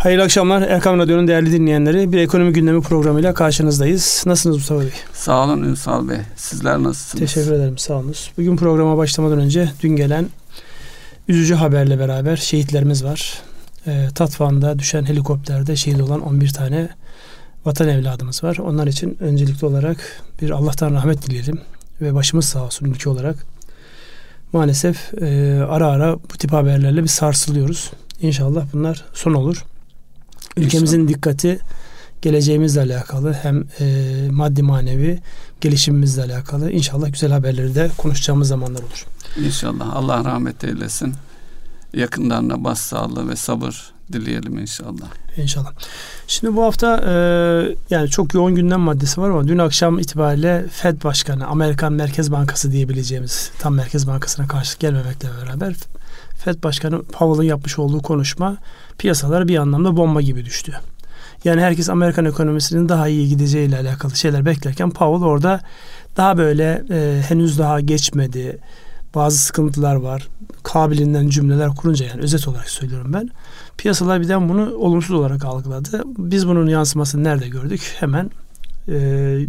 Hayırlı akşamlar Erkam Radyo'nun değerli dinleyenleri. Bir ekonomi gündemi programıyla karşınızdayız. Nasılsınız Mustafa Bey? Sağ olun Ünsal Bey. Sizler nasılsınız? Teşekkür ederim sağ. Bugün programa başlamadan önce dün gelen üzücü haberle beraber şehitlerimiz var. E, Tatvan'da düşen helikopterde şehit olan 11 tane vatan evladımız var. Onlar için öncelikli olarak bir Allah'tan rahmet dileyelim ve başımız sağ olsun ülke olarak. Maalesef e, ara ara bu tip haberlerle bir sarsılıyoruz. İnşallah bunlar son olur. Ülkemizin dikkati geleceğimizle alakalı hem e, maddi manevi gelişimimizle alakalı inşallah güzel haberleri de konuşacağımız zamanlar olur. İnşallah Allah rahmet eylesin. Yakınlarına başsağlığı ve sabır dileyelim inşallah. İnşallah. Şimdi bu hafta e, yani çok yoğun gündem maddesi var ama dün akşam itibariyle Fed Başkanı, Amerikan Merkez Bankası diyebileceğimiz tam Merkez Bankası'na karşı gelmemekle beraber Fed Başkanı Powell'ın yapmış olduğu konuşma piyasalara bir anlamda bomba gibi düştü. Yani herkes Amerikan ekonomisinin daha iyi gideceğiyle alakalı şeyler beklerken Powell orada daha böyle e, henüz daha geçmedi. Bazı sıkıntılar var. Kabilinden cümleler kurunca yani özet olarak söylüyorum ben. Piyasalar birden bunu olumsuz olarak algıladı. Biz bunun yansımasını nerede gördük? Hemen e,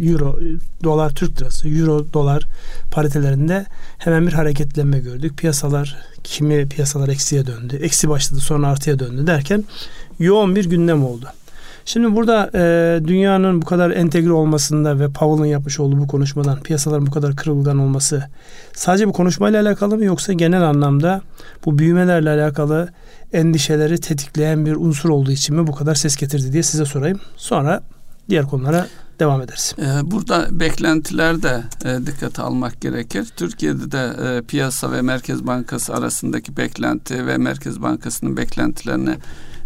euro, dolar, Türk lirası, euro, dolar paritelerinde hemen bir hareketlenme gördük. Piyasalar, kimi piyasalar eksiye döndü. Eksi başladı sonra artıya döndü derken yoğun bir gündem oldu. Şimdi burada e, dünyanın bu kadar entegre olmasında ve Powell'ın yapmış olduğu bu konuşmadan piyasaların bu kadar kırılgan olması sadece bu konuşmayla alakalı mı yoksa genel anlamda bu büyümelerle alakalı endişeleri tetikleyen bir unsur olduğu için mi bu kadar ses getirdi diye size sorayım. Sonra diğer konulara devam ederiz. Ee, burada beklentiler de e, dikkate almak gerekir. Türkiye'de de e, piyasa ve Merkez Bankası arasındaki beklenti ve Merkez Bankası'nın beklentilerini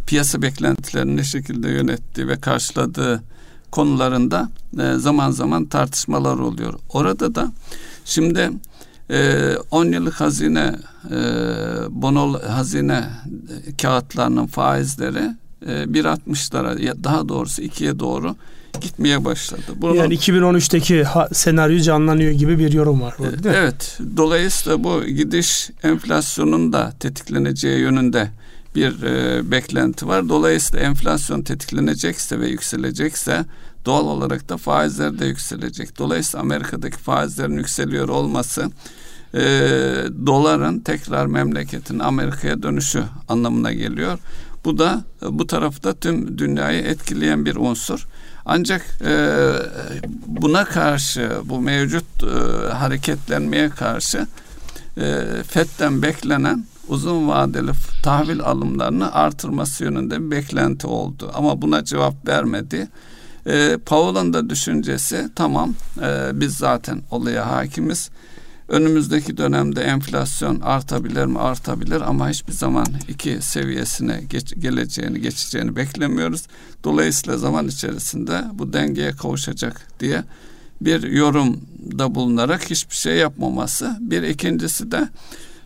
piyasa beklentilerini ne şekilde yönettiği ve karşıladığı konularında e, zaman zaman tartışmalar oluyor. Orada da şimdi 10 yıllık hazine bonol hazine kağıtlarının faizleri 1.60'lara daha doğrusu 2'ye doğru gitmeye başladı. Bunu, yani 2013'teki ha, senaryo canlanıyor gibi bir yorum var. Burada, evet. Dolayısıyla bu gidiş enflasyonun da tetikleneceği yönünde bir e, beklenti var. Dolayısıyla enflasyon tetiklenecekse ve yükselecekse doğal olarak da faizler de yükselecek. Dolayısıyla Amerika'daki faizlerin yükseliyor olması e, doların tekrar memleketin Amerika'ya dönüşü anlamına geliyor. Bu da bu tarafta tüm dünyayı etkileyen bir unsur. Ancak e, buna karşı bu mevcut e, hareketlenmeye karşı e, FED'den beklenen uzun vadeli tahvil alımlarını artırması yönünde bir beklenti oldu. Ama buna cevap vermedi. E, Powell'ın da düşüncesi tamam e, biz zaten olaya hakimiz Önümüzdeki dönemde enflasyon artabilir mi? Artabilir ama hiçbir zaman iki seviyesine geç, geleceğini, geçeceğini beklemiyoruz. Dolayısıyla zaman içerisinde bu dengeye kavuşacak diye bir yorumda bulunarak hiçbir şey yapmaması. Bir ikincisi de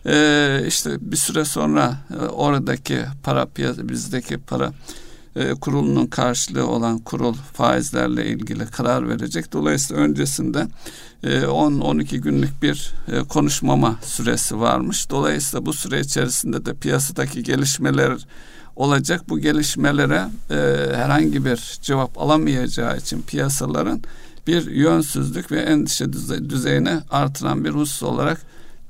e, işte bir süre sonra e, oradaki para bizdeki para e, kurulunun karşılığı olan kurul faizlerle ilgili karar verecek. Dolayısıyla öncesinde e, 10-12 günlük bir e, konuşmama süresi varmış. Dolayısıyla bu süre içerisinde de piyasadaki gelişmeler olacak. Bu gelişmelere e, herhangi bir cevap alamayacağı için piyasaların bir yönsüzlük ve endişe düzeyine artıran bir husus olarak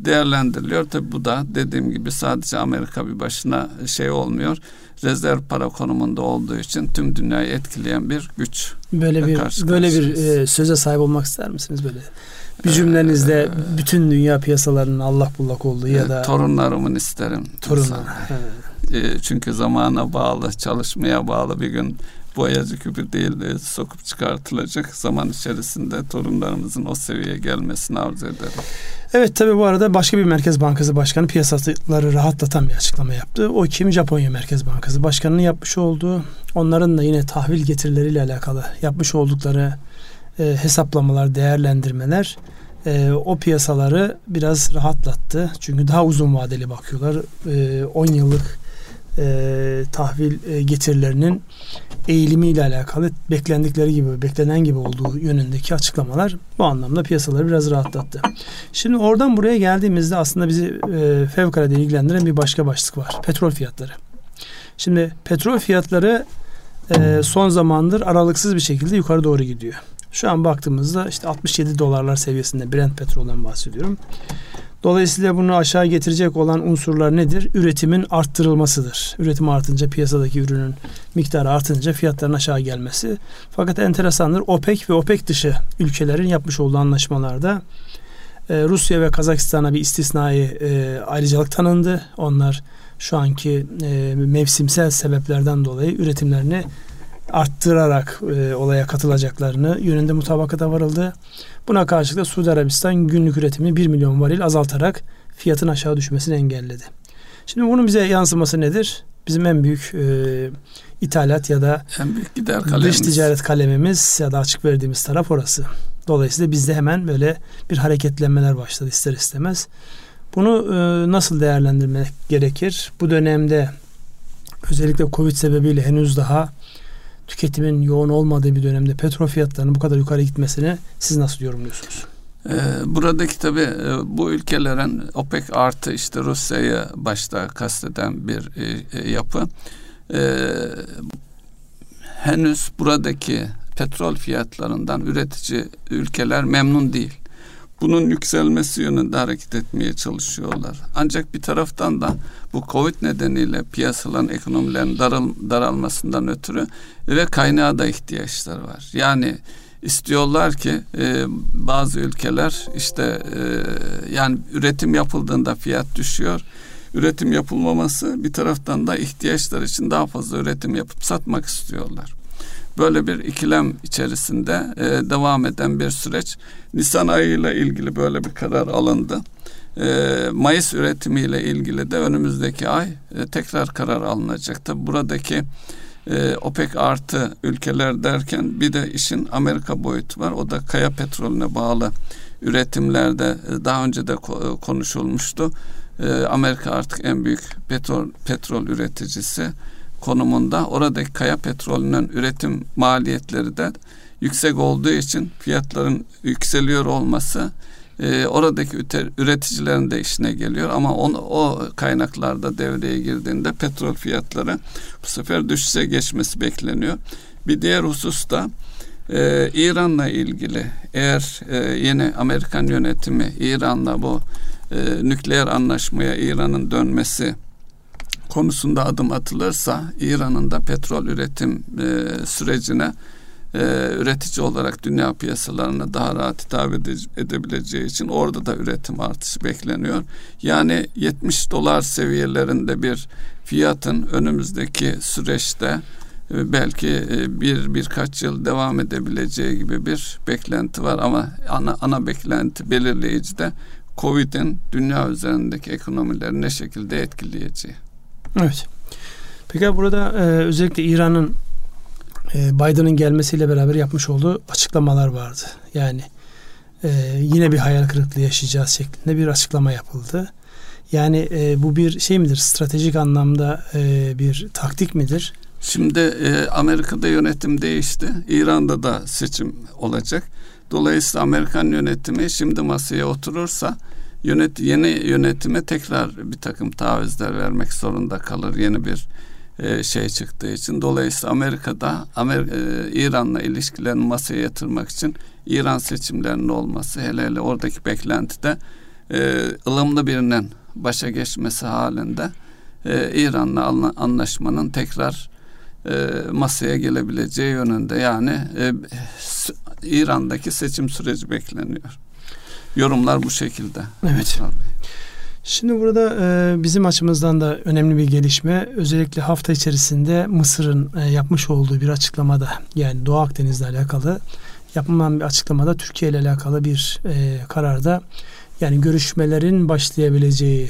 değerlendiriliyor. Tabi bu da dediğim gibi sadece Amerika bir başına şey olmuyor. Rezerv para konumunda olduğu için tüm dünyayı etkileyen bir güç. Böyle bir karşı böyle bir e, söze sahip olmak ister misiniz böyle? Bir cümlenizde ee, bütün dünya piyasalarının Allah bullak olduğu ya da torunlarımın isterim. Torunlar. E, çünkü zamana bağlı, çalışmaya bağlı bir gün boyacı küpü değil de sokup çıkartılacak zaman içerisinde torunlarımızın o seviyeye gelmesini arzu ederim. Evet tabi bu arada başka bir Merkez Bankası Başkanı piyasaları rahatlatan bir açıklama yaptı. O kim? Japonya Merkez Bankası Başkanı'nın yapmış olduğu onların da yine tahvil getirileriyle alakalı yapmış oldukları e, hesaplamalar, değerlendirmeler e, o piyasaları biraz rahatlattı. Çünkü daha uzun vadeli bakıyorlar. 10 e, yıllık e, tahvil e, getirilerinin eğilimiyle alakalı beklendikleri gibi, beklenen gibi olduğu yönündeki açıklamalar bu anlamda piyasaları biraz rahatlattı. Şimdi oradan buraya geldiğimizde aslında bizi e, fevkalade ilgilendiren bir başka başlık var. Petrol fiyatları. Şimdi petrol fiyatları e, son zamandır aralıksız bir şekilde yukarı doğru gidiyor. Şu an baktığımızda işte 67 dolarlar seviyesinde Brent petrolden bahsediyorum. Dolayısıyla bunu aşağı getirecek olan unsurlar nedir? Üretimin arttırılmasıdır. Üretim artınca piyasadaki ürünün miktarı artınca fiyatların aşağı gelmesi. Fakat enteresandır OPEC ve OPEC dışı ülkelerin yapmış olduğu anlaşmalarda e, Rusya ve Kazakistan'a bir istisnai e, ayrıcalık tanındı. Onlar şu anki e, mevsimsel sebeplerden dolayı üretimlerini arttırarak olaya katılacaklarını yönünde mutabakata varıldı. Buna karşılık da Suudi Arabistan günlük üretimini 1 milyon varil azaltarak fiyatın aşağı düşmesini engelledi. Şimdi bunun bize yansıması nedir? Bizim en büyük e, ithalat ya da en büyük gider kalemimiz. dış ticaret kalemimiz ya da açık verdiğimiz taraf orası. Dolayısıyla bizde hemen böyle bir hareketlenmeler başladı ister istemez. Bunu e, nasıl değerlendirmek gerekir? Bu dönemde özellikle Covid sebebiyle henüz daha tüketimin yoğun olmadığı bir dönemde petrol fiyatlarının bu kadar yukarı gitmesini siz nasıl yorumluyorsunuz? Ee, buradaki tabi e, bu ülkelerin OPEC artı işte Rusya'yı başta kasteden bir e, e, yapı. henüz buradaki petrol fiyatlarından üretici ülkeler memnun değil bunun yükselmesi yönünde hareket etmeye çalışıyorlar. Ancak bir taraftan da bu Covid nedeniyle piyasaların ekonomilerin daral, daralmasından ötürü ve kaynağa da ihtiyaçları var. Yani istiyorlar ki e, bazı ülkeler işte e, yani üretim yapıldığında fiyat düşüyor. Üretim yapılmaması bir taraftan da ihtiyaçlar için daha fazla üretim yapıp satmak istiyorlar. Böyle bir ikilem içerisinde e, devam eden bir süreç. Nisan ayıyla ilgili böyle bir karar alındı. E, Mayıs üretimiyle ilgili de önümüzdeki ay e, tekrar karar alınacak. Tabi buradaki e, OPEC artı ülkeler derken bir de işin Amerika boyutu var. O da kaya petrolüne bağlı üretimlerde e, daha önce de e, konuşulmuştu. E, Amerika artık en büyük petrol petrol üreticisi konumunda oradaki kaya petrolünün üretim maliyetleri de yüksek olduğu için fiyatların yükseliyor olması e, oradaki üreticilerin de işine geliyor ama on, o kaynaklarda devreye girdiğinde petrol fiyatları bu sefer düşüşe geçmesi bekleniyor. Bir diğer husus da e, İran'la ilgili eğer e, yeni Amerikan yönetimi İran'la bu e, nükleer anlaşmaya İran'ın dönmesi konusunda adım atılırsa İran'ın da petrol üretim e, sürecine e, üretici olarak dünya piyasalarına daha rahat hitap edebileceği için orada da üretim artışı bekleniyor. Yani 70 dolar seviyelerinde bir fiyatın önümüzdeki süreçte e, belki e, bir birkaç yıl devam edebileceği gibi bir beklenti var ama ana ana beklenti belirleyici de Covid'in dünya üzerindeki ekonomileri ne şekilde etkileyeceği. Evet. Peki burada e, özellikle İran'ın e, Biden'ın gelmesiyle beraber yapmış olduğu açıklamalar vardı. Yani e, yine bir hayal kırıklığı yaşayacağız şeklinde bir açıklama yapıldı. Yani e, bu bir şey midir? Stratejik anlamda e, bir taktik midir? Şimdi e, Amerika'da yönetim değişti. İran'da da seçim olacak. Dolayısıyla Amerikan yönetimi şimdi masaya oturursa yönet yeni yönetime tekrar bir takım tavizler vermek zorunda kalır yeni bir e, şey çıktığı için. Dolayısıyla Amerika'da Amer e, İran'la ilişkilerini masaya yatırmak için İran seçimlerinin olması hele hele oradaki beklentide e, ılımlı birinin başa geçmesi halinde e, İran'la anlaşmanın tekrar e, masaya gelebileceği yönünde yani e, İran'daki seçim süreci bekleniyor. Yorumlar bu şekilde. Evet. Şimdi burada e, bizim açımızdan da önemli bir gelişme özellikle hafta içerisinde Mısır'ın e, yapmış olduğu bir açıklamada yani Doğu Akdeniz'le alakalı yapılan bir açıklamada Türkiye ile alakalı bir e, kararda yani görüşmelerin başlayabileceği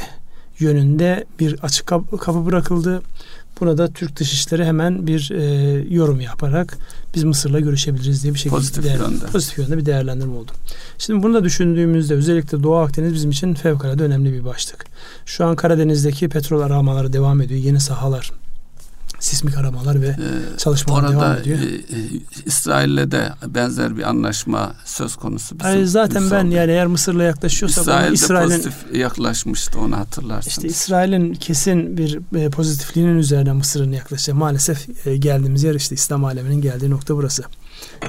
yönünde bir açık kapı bırakıldı. Buna da Türk Dışişleri hemen bir e, yorum yaparak biz Mısır'la görüşebiliriz diye bir şekilde pozitif, değer, yönde. pozitif yönde bir değerlendirme oldu. Şimdi bunu da düşündüğümüzde özellikle Doğu Akdeniz bizim için fevkalade önemli bir başlık. Şu an Karadeniz'deki petrol aramaları devam ediyor. Yeni sahalar sismik aramalar ve ee, çalışmalar orada, devam ediyor. E, e, İsrail'le de benzer bir anlaşma söz konusu. Bizim, yani zaten ben yani eğer Mısır'la yaklaşıyorsak İsrail İsrail'in pozitif yaklaşmıştı onu hatırlarsınız. İşte İsrail'in kesin bir e, pozitifliğinin üzerine Mısır'ın yaklaştığı maalesef e, geldiğimiz yer işte İslam aleminin geldiği nokta burası.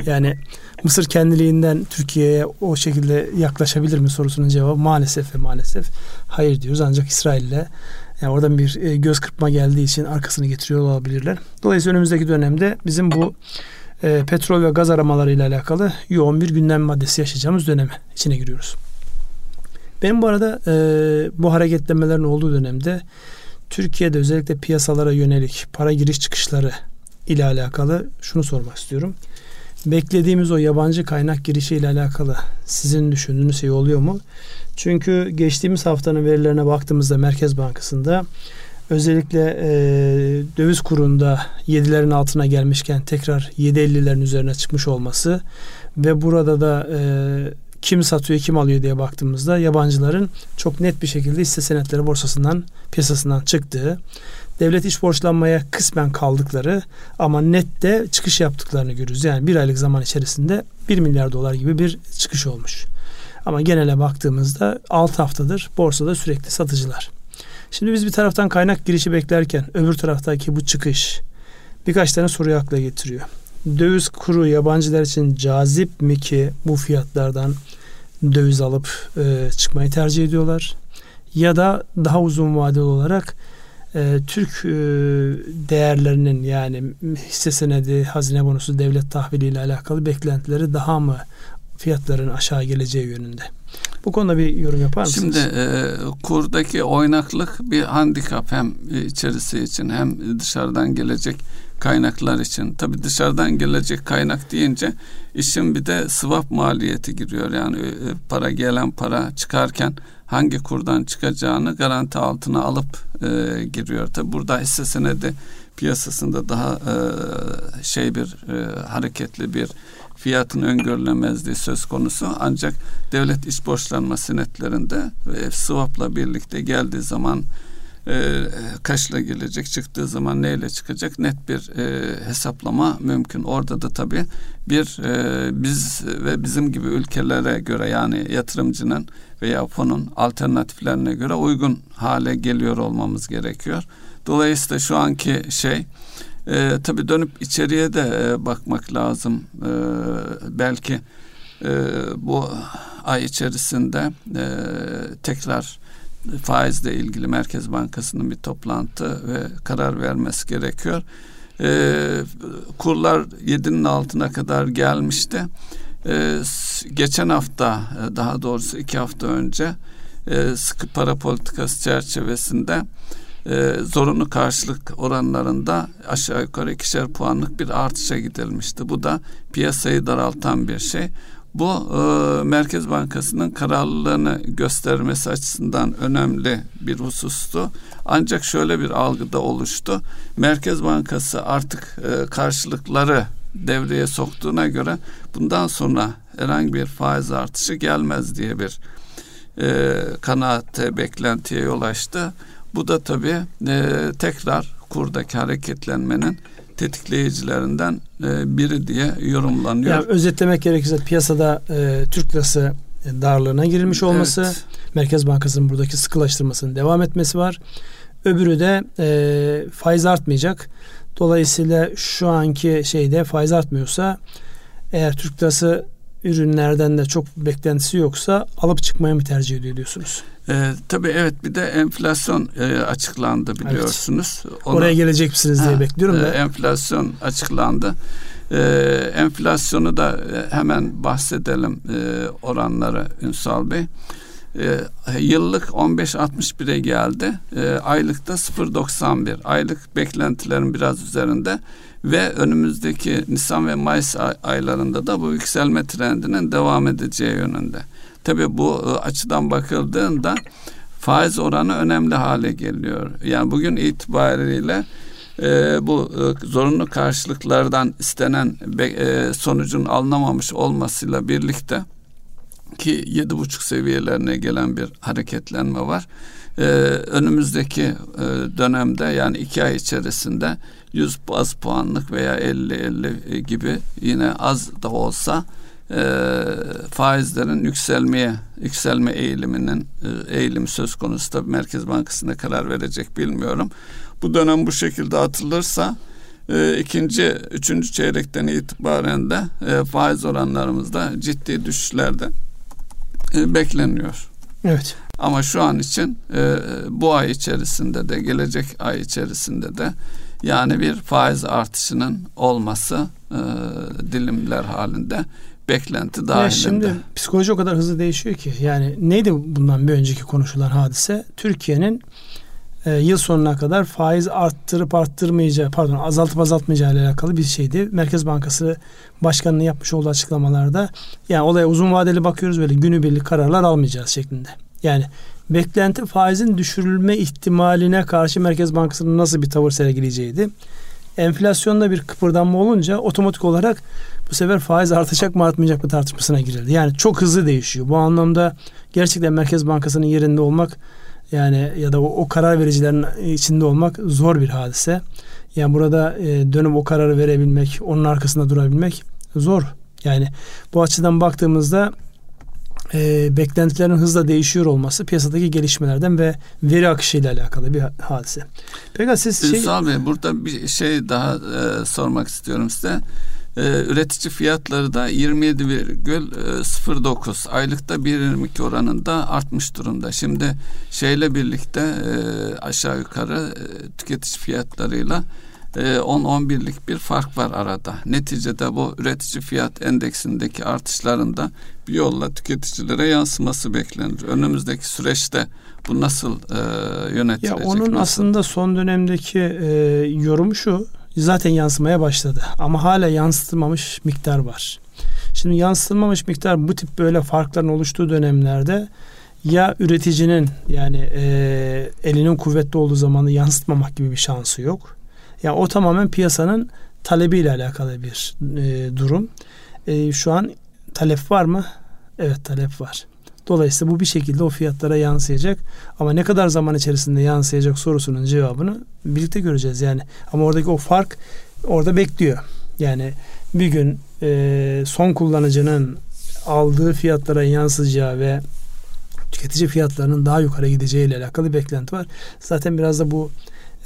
Yani Mısır kendiliğinden Türkiye'ye o şekilde yaklaşabilir mi sorusunun cevabı maalesef ve maalesef hayır diyoruz. Ancak İsrail'le yani oradan bir e, göz kırpma geldiği için arkasını getiriyor olabilirler. Dolayısıyla önümüzdeki dönemde bizim bu e, petrol ve gaz aramalarıyla alakalı yoğun bir gündem maddesi yaşayacağımız döneme içine giriyoruz. Ben bu arada e, bu hareketlemelerin olduğu dönemde Türkiye'de özellikle piyasalara yönelik para giriş çıkışları ile alakalı şunu sormak istiyorum. Beklediğimiz o yabancı kaynak girişi ile alakalı sizin düşündüğünüz şey oluyor mu? Çünkü geçtiğimiz haftanın verilerine baktığımızda Merkez Bankası'nda özellikle e, döviz kurunda 7'lerin altına gelmişken tekrar 7.50'lerin üzerine çıkmış olması ve burada da e, kim satıyor kim alıyor diye baktığımızda yabancıların çok net bir şekilde hisse senetleri borsasından piyasasından çıktığı devlet iş borçlanmaya kısmen kaldıkları ama nette çıkış yaptıklarını görürüz. Yani bir aylık zaman içerisinde 1 milyar dolar gibi bir çıkış olmuş. Ama genele baktığımızda 6 haftadır borsada sürekli satıcılar. Şimdi biz bir taraftan kaynak girişi beklerken öbür taraftaki bu çıkış birkaç tane soruyu akla getiriyor. Döviz kuru yabancılar için cazip mi ki bu fiyatlardan döviz alıp e, çıkmayı tercih ediyorlar? Ya da daha uzun vadeli olarak e, Türk e, değerlerinin yani hisse senedi, hazine bonusu, devlet tahviliyle alakalı beklentileri daha mı fiyatların aşağı geleceği yönünde? Bu konuda bir yorum yapar mısınız? Şimdi e, kurdaki oynaklık bir handikap hem içerisi için hem dışarıdan gelecek kaynaklar için. Tabi dışarıdan gelecek kaynak deyince işin bir de swap maliyeti giriyor. Yani e, para gelen para çıkarken hangi kurdan çıkacağını garanti altına alıp e, giriyor. Tabi burada hisse senedi piyasasında daha e, şey bir e, hareketli bir fiyatın öngörülemezliği söz konusu. Ancak devlet iş borçlanma senetlerinde ve swap'la birlikte geldiği zaman e, kaçla gelecek çıktığı zaman neyle çıkacak net bir e, hesaplama mümkün. Orada da tabii bir e, biz ve bizim gibi ülkelere göre yani yatırımcının veya fonun alternatiflerine göre uygun hale geliyor olmamız gerekiyor. Dolayısıyla şu anki şey e, tabii dönüp içeriye de e, bakmak lazım. E, belki e, bu ay içerisinde e, tekrar faizle ilgili Merkez Bankası'nın bir toplantı ve karar vermesi gerekiyor. E, kurlar 7'nin altına kadar gelmişti. E, geçen hafta e, daha doğrusu iki hafta önce e, sıkı para politikası çerçevesinde e, zorunlu karşılık oranlarında aşağı yukarı ikişer puanlık bir artışa gidilmişti. Bu da piyasayı daraltan bir şey. Bu e, Merkez Bankası'nın kararlılığını göstermesi açısından önemli bir husustu. Ancak şöyle bir algıda oluştu. Merkez Bankası artık e, karşılıkları devreye soktuğuna göre bundan sonra herhangi bir faiz artışı gelmez diye bir e, kanaate, beklentiye yol açtı. Bu da tabii e, tekrar kurdaki hareketlenmenin tetikleyicilerinden e, biri diye yorumlanıyor. Yani özetlemek gerekirse piyasada e, Türk lirası darlığına girilmiş olması, evet. Merkez Bankası'nın buradaki sıkılaştırmasının devam etmesi var. Öbürü de e, faiz artmayacak. Dolayısıyla şu anki şeyde faiz artmıyorsa eğer Türk lirası ürünlerden de çok beklentisi yoksa alıp çıkmayı mı tercih ediyor diyorsunuz? Ee, tabii evet bir de enflasyon e, açıklandı biliyorsunuz. Evet. Onu, Oraya gelecek misiniz diye ha, bekliyorum da. E, enflasyon açıklandı. E, enflasyonu da e, hemen bahsedelim e, oranları Ünsal Bey. E, yıllık 15.61'e geldi. E, aylıkta 0.91. Aylık beklentilerin biraz üzerinde ve önümüzdeki Nisan ve Mayıs aylarında da bu yükselme trendinin devam edeceği yönünde. Tabii bu e, açıdan bakıldığında faiz oranı önemli hale geliyor. Yani bugün itibariyle e, bu e, zorunlu karşılıklardan istenen be, e, sonucun alınamamış olmasıyla birlikte ki yedi buçuk seviyelerine gelen bir hareketlenme var. Ee, önümüzdeki e, dönemde yani iki ay içerisinde 100 baz puanlık veya 50-50 gibi yine az da olsa e, faizlerin yükselmeye yükselme eğiliminin e, eğilim söz konusu tabi Merkez Bankası'na karar verecek bilmiyorum. Bu dönem bu şekilde atılırsa e, ikinci, üçüncü çeyrekten itibaren de e, faiz oranlarımızda ciddi düşüşlerde e, bekleniyor. Evet. Ama şu an için e, bu ay içerisinde de gelecek ay içerisinde de yani bir faiz artışının olması e, dilimler halinde beklenti dahilinde. Ya şimdi psikoloji o kadar hızlı değişiyor ki yani neydi bundan bir önceki konuşulan hadise? Türkiye'nin e, yıl sonuna kadar faiz arttırıp arttırmayacağı pardon azaltıp azaltmayacağı ile alakalı bir şeydi. Merkez Bankası Başkanı'nın yapmış olduğu açıklamalarda yani olaya uzun vadeli bakıyoruz böyle günübirlik kararlar almayacağız şeklinde. Yani beklenti faizin düşürülme ihtimaline karşı Merkez Bankası'nın nasıl bir tavır sergileyeceğiydi. Enflasyonda bir kıpırdanma olunca otomatik olarak bu sefer faiz artacak mı artmayacak mı tartışmasına girildi. Yani çok hızlı değişiyor. Bu anlamda gerçekten Merkez Bankası'nın yerinde olmak yani ya da o, o karar vericilerin içinde olmak zor bir hadise. Yani burada e, dönüp o kararı verebilmek, onun arkasında durabilmek zor. Yani bu açıdan baktığımızda e, beklentilerin hızla değişiyor olması piyasadaki gelişmelerden ve veri akışı ile alakalı bir hadise. Peki siz şey... Ünsal Bey burada bir şey daha e, sormak istiyorum size. E, üretici fiyatları da 27,09 aylıkta 1,22 oranında artmış durumda. Şimdi şeyle birlikte e, aşağı yukarı e, tüketici fiyatlarıyla 10-11'lik e, bir fark var arada. Neticede bu üretici fiyat endeksindeki artışlarında bir yolla tüketicilere yansıması beklenir. Önümüzdeki süreçte bu nasıl e, yönetilecek? Ya onun nasıl? aslında son dönemdeki e, yorumu şu zaten yansımaya başladı. Ama hala yansıtılmamış miktar var. Şimdi yansıtılmamış miktar bu tip böyle farkların oluştuğu dönemlerde ya üreticinin yani e, elinin kuvvetli olduğu zamanı yansıtmamak gibi bir şansı yok. Ya yani o tamamen piyasanın talebiyle alakalı bir e, durum. E, şu an talep var mı? Evet talep var. Dolayısıyla bu bir şekilde o fiyatlara yansıyacak. Ama ne kadar zaman içerisinde yansıyacak sorusunun cevabını birlikte göreceğiz yani. Ama oradaki o fark orada bekliyor. Yani bir gün e, son kullanıcının aldığı fiyatlara yansıyacağı ve tüketici fiyatlarının daha yukarı gideceği ile alakalı beklenti var. Zaten biraz da bu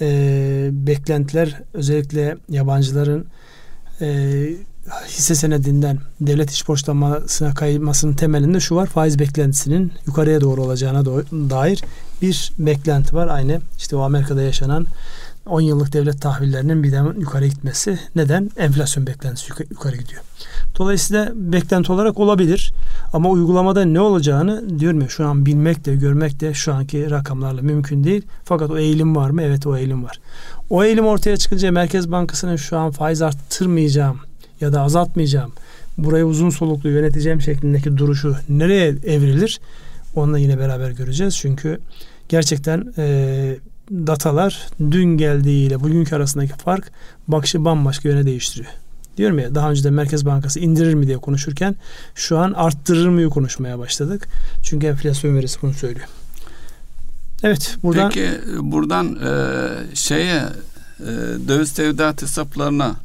e, beklentiler özellikle yabancıların e, hisse senedinden devlet iş borçlanmasına kaymasının temelinde şu var. Faiz beklentisinin yukarıya doğru olacağına dair bir beklenti var. Aynı işte o Amerika'da yaşanan 10 yıllık devlet tahvillerinin birden yukarı gitmesi. Neden? Enflasyon beklentisi yukarı gidiyor. Dolayısıyla beklenti olarak olabilir. Ama uygulamada ne olacağını diyorum ya şu an bilmek de görmek de şu anki rakamlarla mümkün değil. Fakat o eğilim var mı? Evet o eğilim var. O eğilim ortaya çıkınca Merkez Bankası'nın şu an faiz arttırmayacağım ya da azaltmayacağım, burayı uzun soluklu yöneteceğim şeklindeki duruşu nereye evrilir? Onunla yine beraber göreceğiz. Çünkü gerçekten e, datalar dün geldiğiyle bugünkü arasındaki fark bakışı bambaşka yöne değiştiriyor. Diyorum ya daha önce de Merkez Bankası indirir mi diye konuşurken şu an arttırır mı konuşmaya başladık. Çünkü enflasyon verisi bunu söylüyor. Evet buradan Peki buradan e, şeye e, döviz tevdiat hesaplarına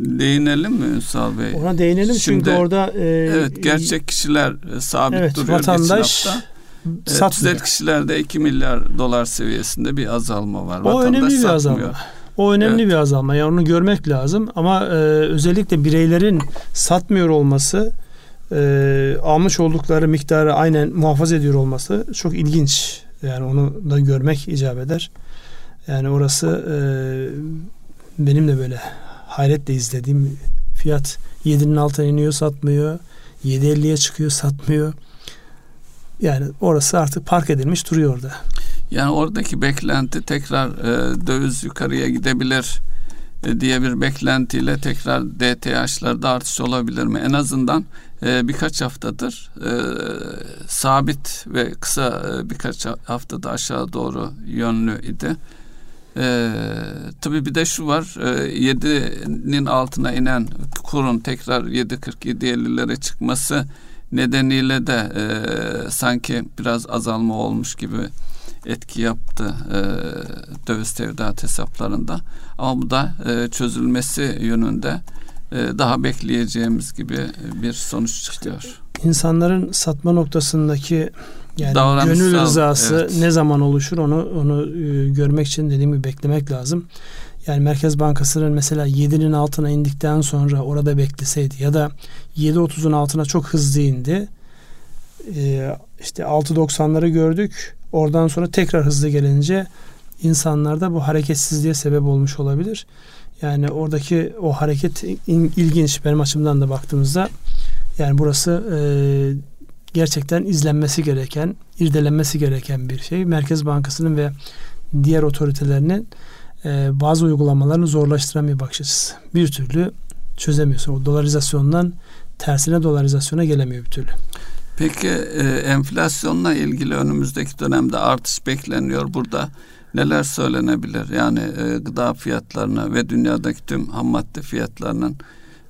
değinelim mi Ünsal Bey? Ona değinelim Şimdi, çünkü orada e, evet gerçek kişiler e, sabit evet, duruyor vatandaş Evet, tüzel kişilerde 2 milyar dolar seviyesinde bir azalma var. O vatandaş önemli bir satmıyor. azalma. O önemli evet. bir azalma. Yani onu görmek lazım. Ama e, özellikle bireylerin satmıyor olması, e, almış oldukları miktarı aynen muhafaza ediyor olması çok ilginç. Yani onu da görmek icap eder. Yani orası e, benim de böyle hayretle izlediğim fiyat 7'nin altına iniyor satmıyor. 7.50'ye çıkıyor satmıyor. Yani orası artık park edilmiş duruyor orada. Yani oradaki beklenti tekrar e, döviz yukarıya gidebilir e, diye bir beklentiyle tekrar DTH'larda artış olabilir mi? En azından e, birkaç haftadır e, sabit ve kısa e, birkaç haftada aşağı doğru yönlü idi. Ee, tabii bir de şu var e, 7'nin altına inen kurun tekrar 7.47-50'lere çıkması nedeniyle de e, sanki biraz azalma olmuş gibi etki yaptı e, döviz tevdiat hesaplarında. Ama bu da e, çözülmesi yönünde e, daha bekleyeceğimiz gibi bir sonuç çıkıyor. İşte insanların satma noktasındaki yani gönül rızası evet. ne zaman oluşur onu onu e, görmek için dediğim gibi beklemek lazım. Yani Merkez Bankası'nın mesela 7'nin altına indikten sonra orada bekleseydi ya da 7.30'un altına çok hızlı indi. Ee, işte 6.90'ları gördük. Oradan sonra tekrar hızlı gelince insanlarda bu hareketsizliğe sebep olmuş olabilir. Yani oradaki o hareket ilginç benim açımdan da baktığımızda yani burası e, gerçekten izlenmesi gereken, irdelenmesi gereken bir şey. Merkez Bankası'nın ve diğer otoritelerinin e, bazı uygulamalarını zorlaştıran bir bakış açısı. Bir türlü çözemiyorsun. O dolarizasyondan tersine dolarizasyona gelemiyor bir türlü. Peki e, enflasyonla ilgili önümüzdeki dönemde artış bekleniyor. Burada neler söylenebilir? Yani e, gıda fiyatlarına ve dünyadaki tüm ham madde fiyatlarının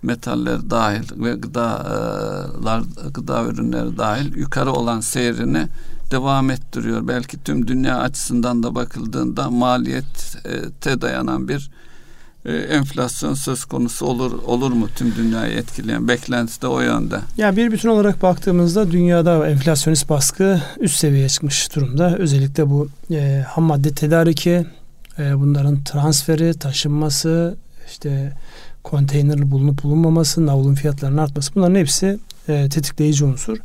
metaller dahil ve gıdalar gıda ürünleri dahil yukarı olan seyrini devam ettiriyor. Belki tüm dünya açısından da bakıldığında maliyete dayanan bir e, enflasyon söz konusu olur olur mu tüm dünyayı etkileyen beklenti de o yönde. Ya bir bütün olarak baktığımızda dünyada enflasyonist baskı üst seviyeye çıkmış durumda. Özellikle bu e, ham madde tedariki, e, bunların transferi, taşınması, işte konteyner bulunup bulunmaması, navlun fiyatlarının artması bunların hepsi e, tetikleyici unsur.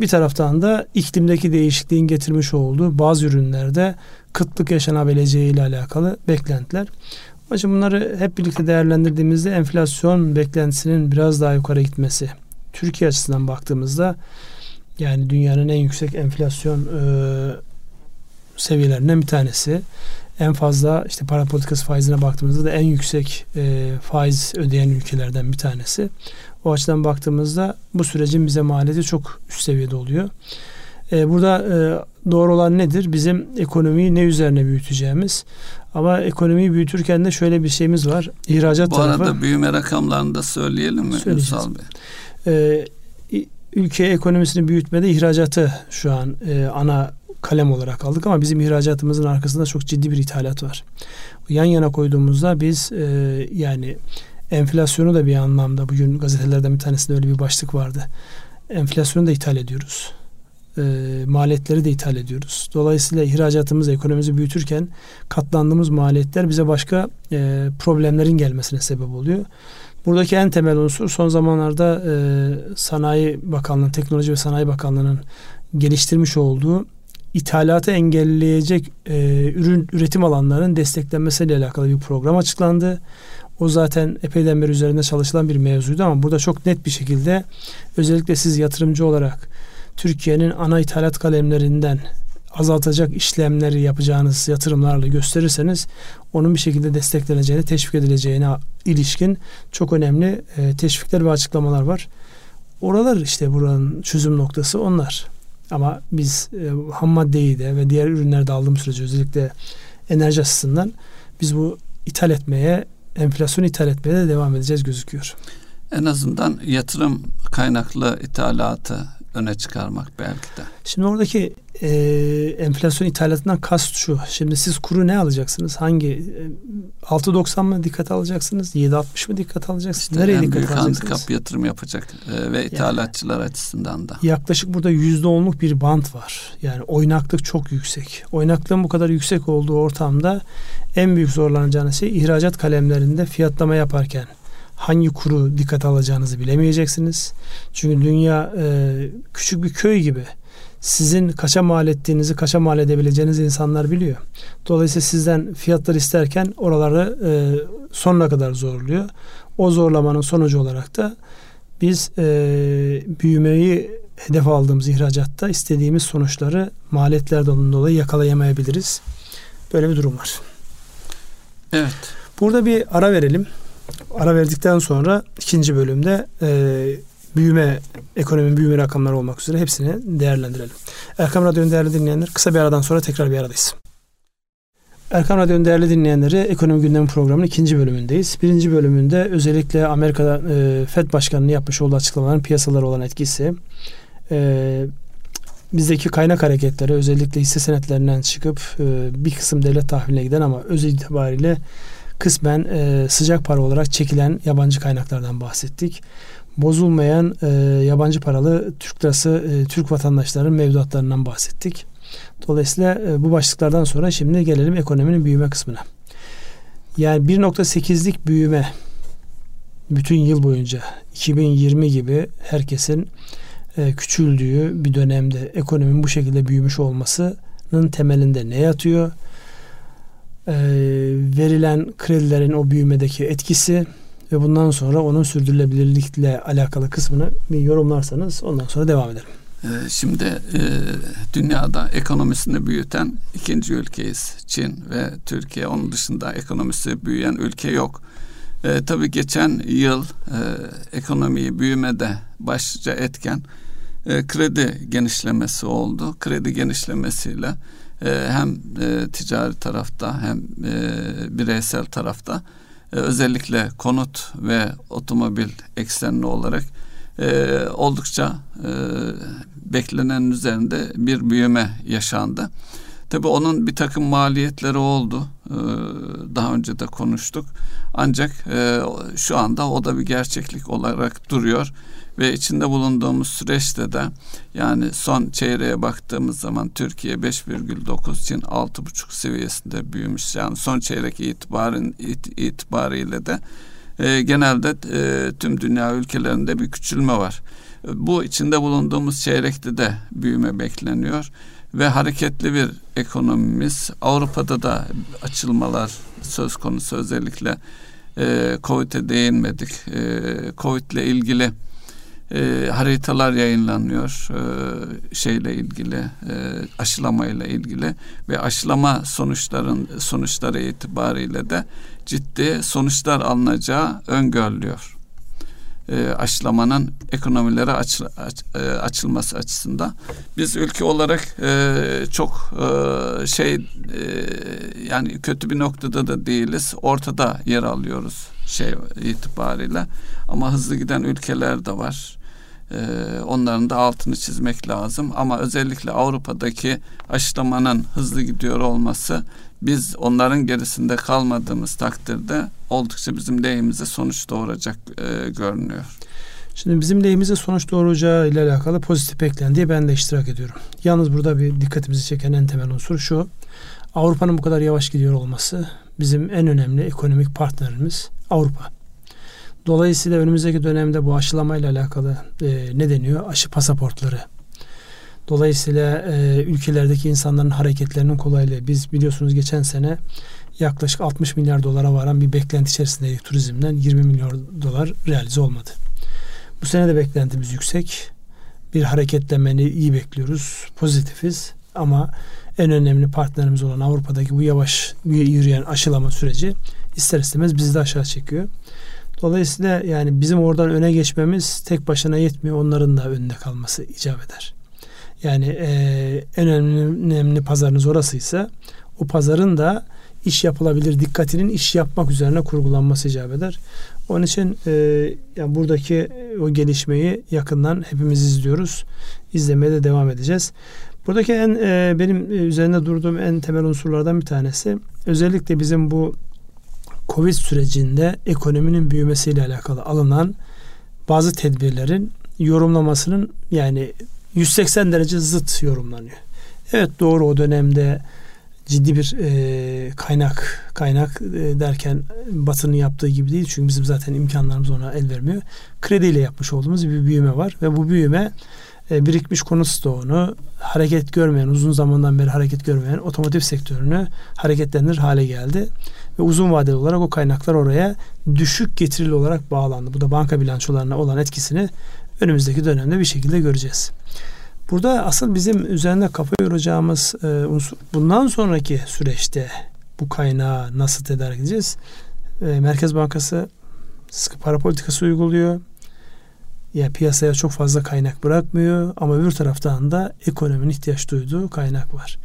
Bir taraftan da iklimdeki değişikliğin getirmiş olduğu bazı ürünlerde kıtlık yaşanabileceği ile alakalı beklentiler. Hocam bunları hep birlikte değerlendirdiğimizde enflasyon beklentisinin biraz daha yukarı gitmesi. Türkiye açısından baktığımızda yani dünyanın en yüksek enflasyon e, seviyelerinden bir tanesi. En fazla işte para politikası faizine baktığımızda da en yüksek e, faiz ödeyen ülkelerden bir tanesi. O açıdan baktığımızda bu sürecin bize maliyeti çok üst seviyede oluyor. E, burada e, doğru olan nedir? Bizim ekonomiyi ne üzerine büyüteceğimiz. Ama ekonomiyi büyütürken de şöyle bir şeyimiz var. İhracat Bu tarafı. Bu arada büyüme rakamlarını da söyleyelim mi Ünsal Bey? E, ülke ekonomisini büyütmede ihracatı şu an e, ana kalem olarak aldık ama bizim ihracatımızın arkasında çok ciddi bir ithalat var. Yan yana koyduğumuzda biz e, yani enflasyonu da bir anlamda bugün gazetelerden bir tanesinde öyle bir başlık vardı. Enflasyonu da ithal ediyoruz. E, maliyetleri de ithal ediyoruz. Dolayısıyla ihracatımız, ekonomimizi büyütürken katlandığımız maliyetler bize başka e, problemlerin gelmesine sebep oluyor. Buradaki en temel unsur son zamanlarda e, Sanayi Bakanlığı, Teknoloji ve Sanayi Bakanlığı'nın geliştirmiş olduğu ithalatı engelleyecek e, ürün üretim alanlarının desteklenmesiyle alakalı bir program açıklandı. O zaten epeyden beri üzerinde çalışılan bir mevzuydu ama burada çok net bir şekilde özellikle siz yatırımcı olarak Türkiye'nin ana ithalat kalemlerinden azaltacak işlemleri yapacağınız yatırımlarla gösterirseniz onun bir şekilde destekleneceğini, teşvik edileceğine ilişkin çok önemli e, teşvikler ve açıklamalar var. Oralar işte buranın çözüm noktası onlar. Ama biz e, ham maddeyi de ve diğer ürünleri de aldığımız sürece özellikle enerji açısından biz bu ithal etmeye, enflasyon ithal etmeye de devam edeceğiz gözüküyor. En azından yatırım kaynaklı ithalatı öne çıkarmak belki de. Şimdi oradaki e, enflasyon ithalatından kast şu. Şimdi siz kuru ne alacaksınız? Hangi e, 6.90 mı dikkat alacaksınız? 7.60 mı dikkat alacaksınız? İşte Nereye en dikkat büyük alacaksınız? handikap yatırım yapacak e, ve ithalatçılar yani, açısından da. Yaklaşık burada %10'luk bir bant var. Yani oynaklık çok yüksek. Oynaklığın bu kadar yüksek olduğu ortamda en büyük zorlanacağınız şey ihracat kalemlerinde fiyatlama yaparken hangi kuru dikkat alacağınızı bilemeyeceksiniz. Çünkü dünya e, küçük bir köy gibi. Sizin kaça mal ettiğinizi, kaça mal edebileceğiniz insanlar biliyor. Dolayısıyla sizden fiyatlar isterken oraları e, sonuna kadar zorluyor. O zorlamanın sonucu olarak da biz e, büyümeyi hedef aldığımız ihracatta istediğimiz sonuçları maliyetlerden dolayı yakalayamayabiliriz. Böyle bir durum var. Evet. Burada bir ara verelim. Ara verdikten sonra ikinci bölümde e, büyüme, ekonominin büyüme rakamları olmak üzere hepsini değerlendirelim. Erkam Radyo'nun değerli dinleyenler kısa bir aradan sonra tekrar bir aradayız. Erkam Radyo'nun değerli dinleyenleri Ekonomi Gündemi programının ikinci bölümündeyiz. Birinci bölümünde özellikle Amerika'da e, FED Başkanı'nın yapmış olduğu açıklamaların piyasalara olan etkisi, e, bizdeki kaynak hareketleri özellikle hisse senetlerinden çıkıp e, bir kısım devlet tahviline giden ama öz itibariyle kısmen e, sıcak para olarak çekilen yabancı kaynaklardan bahsettik. Bozulmayan e, yabancı paralı Türk lirası e, Türk vatandaşlarının mevduatlarından bahsettik. Dolayısıyla e, bu başlıklardan sonra şimdi gelelim ekonominin büyüme kısmına. Yani 1.8'lik büyüme bütün yıl boyunca 2020 gibi herkesin e, küçüldüğü bir dönemde ekonominin bu şekilde büyümüş olmasının temelinde ne yatıyor? E, verilen kredilerin o büyümedeki etkisi ve bundan sonra onun sürdürülebilirlikle alakalı kısmını bir yorumlarsanız ondan sonra devam edelim. Ee, şimdi e, dünyada ekonomisini büyüten ikinci ülkeyiz. Çin ve Türkiye. Onun dışında ekonomisi büyüyen ülke yok. E, tabii geçen yıl e, ekonomiyi büyümede başlıca etken e, kredi genişlemesi oldu. Kredi genişlemesiyle hem e, ticari tarafta hem e, bireysel tarafta e, özellikle konut ve otomobil eksenli olarak e, oldukça beklenenin üzerinde bir büyüme yaşandı. Tabii onun bir takım maliyetleri oldu. Ee, daha önce de konuştuk. Ancak şu anda o da bir gerçeklik olarak duruyor ve içinde bulunduğumuz süreçte de yani son çeyreğe baktığımız zaman Türkiye 5,9 Çin 6,5 seviyesinde büyümüş. Yani son çeyrek itibarın it, itibariyle de e, genelde e, tüm dünya ülkelerinde bir küçülme var. Bu içinde bulunduğumuz çeyrekte de büyüme bekleniyor ve hareketli bir ekonomimiz. Avrupa'da da açılmalar söz konusu özellikle e, Covid'e değinmedik. E, Covid ile ilgili e, haritalar yayınlanıyor e, şeyle ilgili e, aşılama ile ilgili ve aşılama sonuçların sonuçları itibariyle de ciddi sonuçlar alınacağı öngörülüyor e, aşılamanın ekonomilere aç, aç, e, açılması açısından. Biz ülke olarak e, çok e, şey e, yani kötü bir noktada da değiliz. Ortada yer alıyoruz şey itibariyle. Ama hızlı giden ülkeler de var. Ee, onların da altını çizmek lazım. Ama özellikle Avrupa'daki aşılamanın hızlı gidiyor olması biz onların gerisinde kalmadığımız takdirde oldukça bizim lehimize sonuç doğuracak e, görünüyor. Şimdi bizim lehimize sonuç doğuracağı ile alakalı pozitif beklentiye ben de iştirak ediyorum. Yalnız burada bir dikkatimizi çeken en temel unsur şu. Avrupa'nın bu kadar yavaş gidiyor olması bizim en önemli ekonomik partnerimiz Avrupa. Dolayısıyla önümüzdeki dönemde bu aşılamayla alakalı e, ne deniyor? Aşı pasaportları. Dolayısıyla e, ülkelerdeki insanların hareketlerinin kolaylığı. Biz biliyorsunuz geçen sene yaklaşık 60 milyar dolara varan bir beklenti içerisindeydik turizmden. 20 milyar dolar realize olmadı. Bu sene de beklentimiz yüksek. Bir hareketlenmeni iyi bekliyoruz. Pozitifiz ama en önemli partnerimiz olan Avrupa'daki bu yavaş yürüyen aşılama süreci ister istemez bizi de aşağı çekiyor. Dolayısıyla yani bizim oradan öne geçmemiz tek başına yetmiyor. Onların da önünde kalması icap eder. Yani e, en önemli, önemli pazarınız orasıysa o pazarın da iş yapılabilir dikkatinin iş yapmak üzerine kurgulanması icap eder. Onun için e, yani buradaki o gelişmeyi yakından hepimiz izliyoruz. İzlemeye de devam edeceğiz. Buradaki en e, benim üzerinde durduğum en temel unsurlardan bir tanesi özellikle bizim bu Covid sürecinde ekonominin büyümesiyle alakalı alınan bazı tedbirlerin yorumlamasının yani 180 derece zıt yorumlanıyor. Evet doğru o dönemde ciddi bir e, kaynak kaynak e, derken Batı'nın yaptığı gibi değil çünkü bizim zaten imkanlarımız ona el vermiyor. Krediyle yapmış olduğumuz bir büyüme var ve bu büyüme e, birikmiş konut stoğunu hareket görmeyen uzun zamandan beri hareket görmeyen otomotiv sektörünü hareketlenir hale geldi ve uzun vadeli olarak o kaynaklar oraya düşük getirili olarak bağlandı. Bu da banka bilançolarına olan etkisini önümüzdeki dönemde bir şekilde göreceğiz. Burada asıl bizim üzerinde kafa yoracağımız e, bundan sonraki süreçte bu kaynağı nasıl tedarik edeceğiz? E, Merkez Bankası sıkı para politikası uyguluyor. Yani piyasaya çok fazla kaynak bırakmıyor ama bir taraftan da ekonominin ihtiyaç duyduğu kaynak var.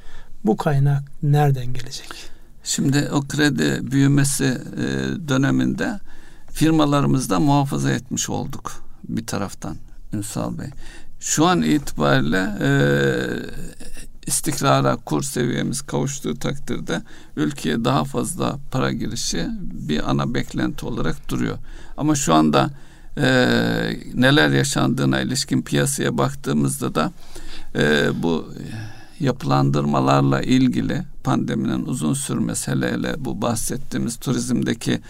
Bu kaynak nereden gelecek? Şimdi o kredi büyümesi e, döneminde firmalarımızda muhafaza etmiş olduk bir taraftan Ünsal Bey. şu an itibariyle e, istikrara kur seviyemiz kavuştuğu takdirde ülkeye daha fazla para girişi bir ana beklenti olarak duruyor. Ama şu anda e, neler yaşandığına ilişkin piyasaya baktığımızda da e, bu yapılandırmalarla ilgili pandeminin uzun sürmesi hele hele bu bahsettiğimiz turizmdeki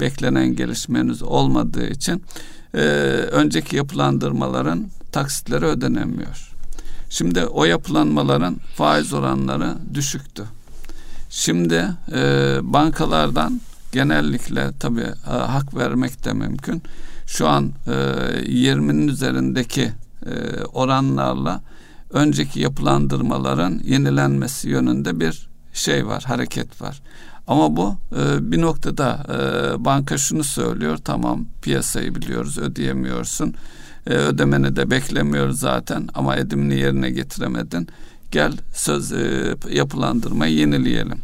beklenen gelişme henüz olmadığı için e, önceki yapılandırmaların taksitleri ödenemiyor. Şimdi o yapılanmaların faiz oranları düşüktü. Şimdi e, bankalardan genellikle tabi e, hak vermek de mümkün. Şu an e, 20'nin üzerindeki e, oranlarla önceki yapılandırmaların yenilenmesi yönünde bir şey var, hareket var. Ama bu e, bir noktada e, banka şunu söylüyor, tamam piyasayı biliyoruz, ödeyemiyorsun. E, ödemeni de beklemiyoruz zaten ama edimini yerine getiremedin. Gel söz e, yapılandırmayı yenileyelim.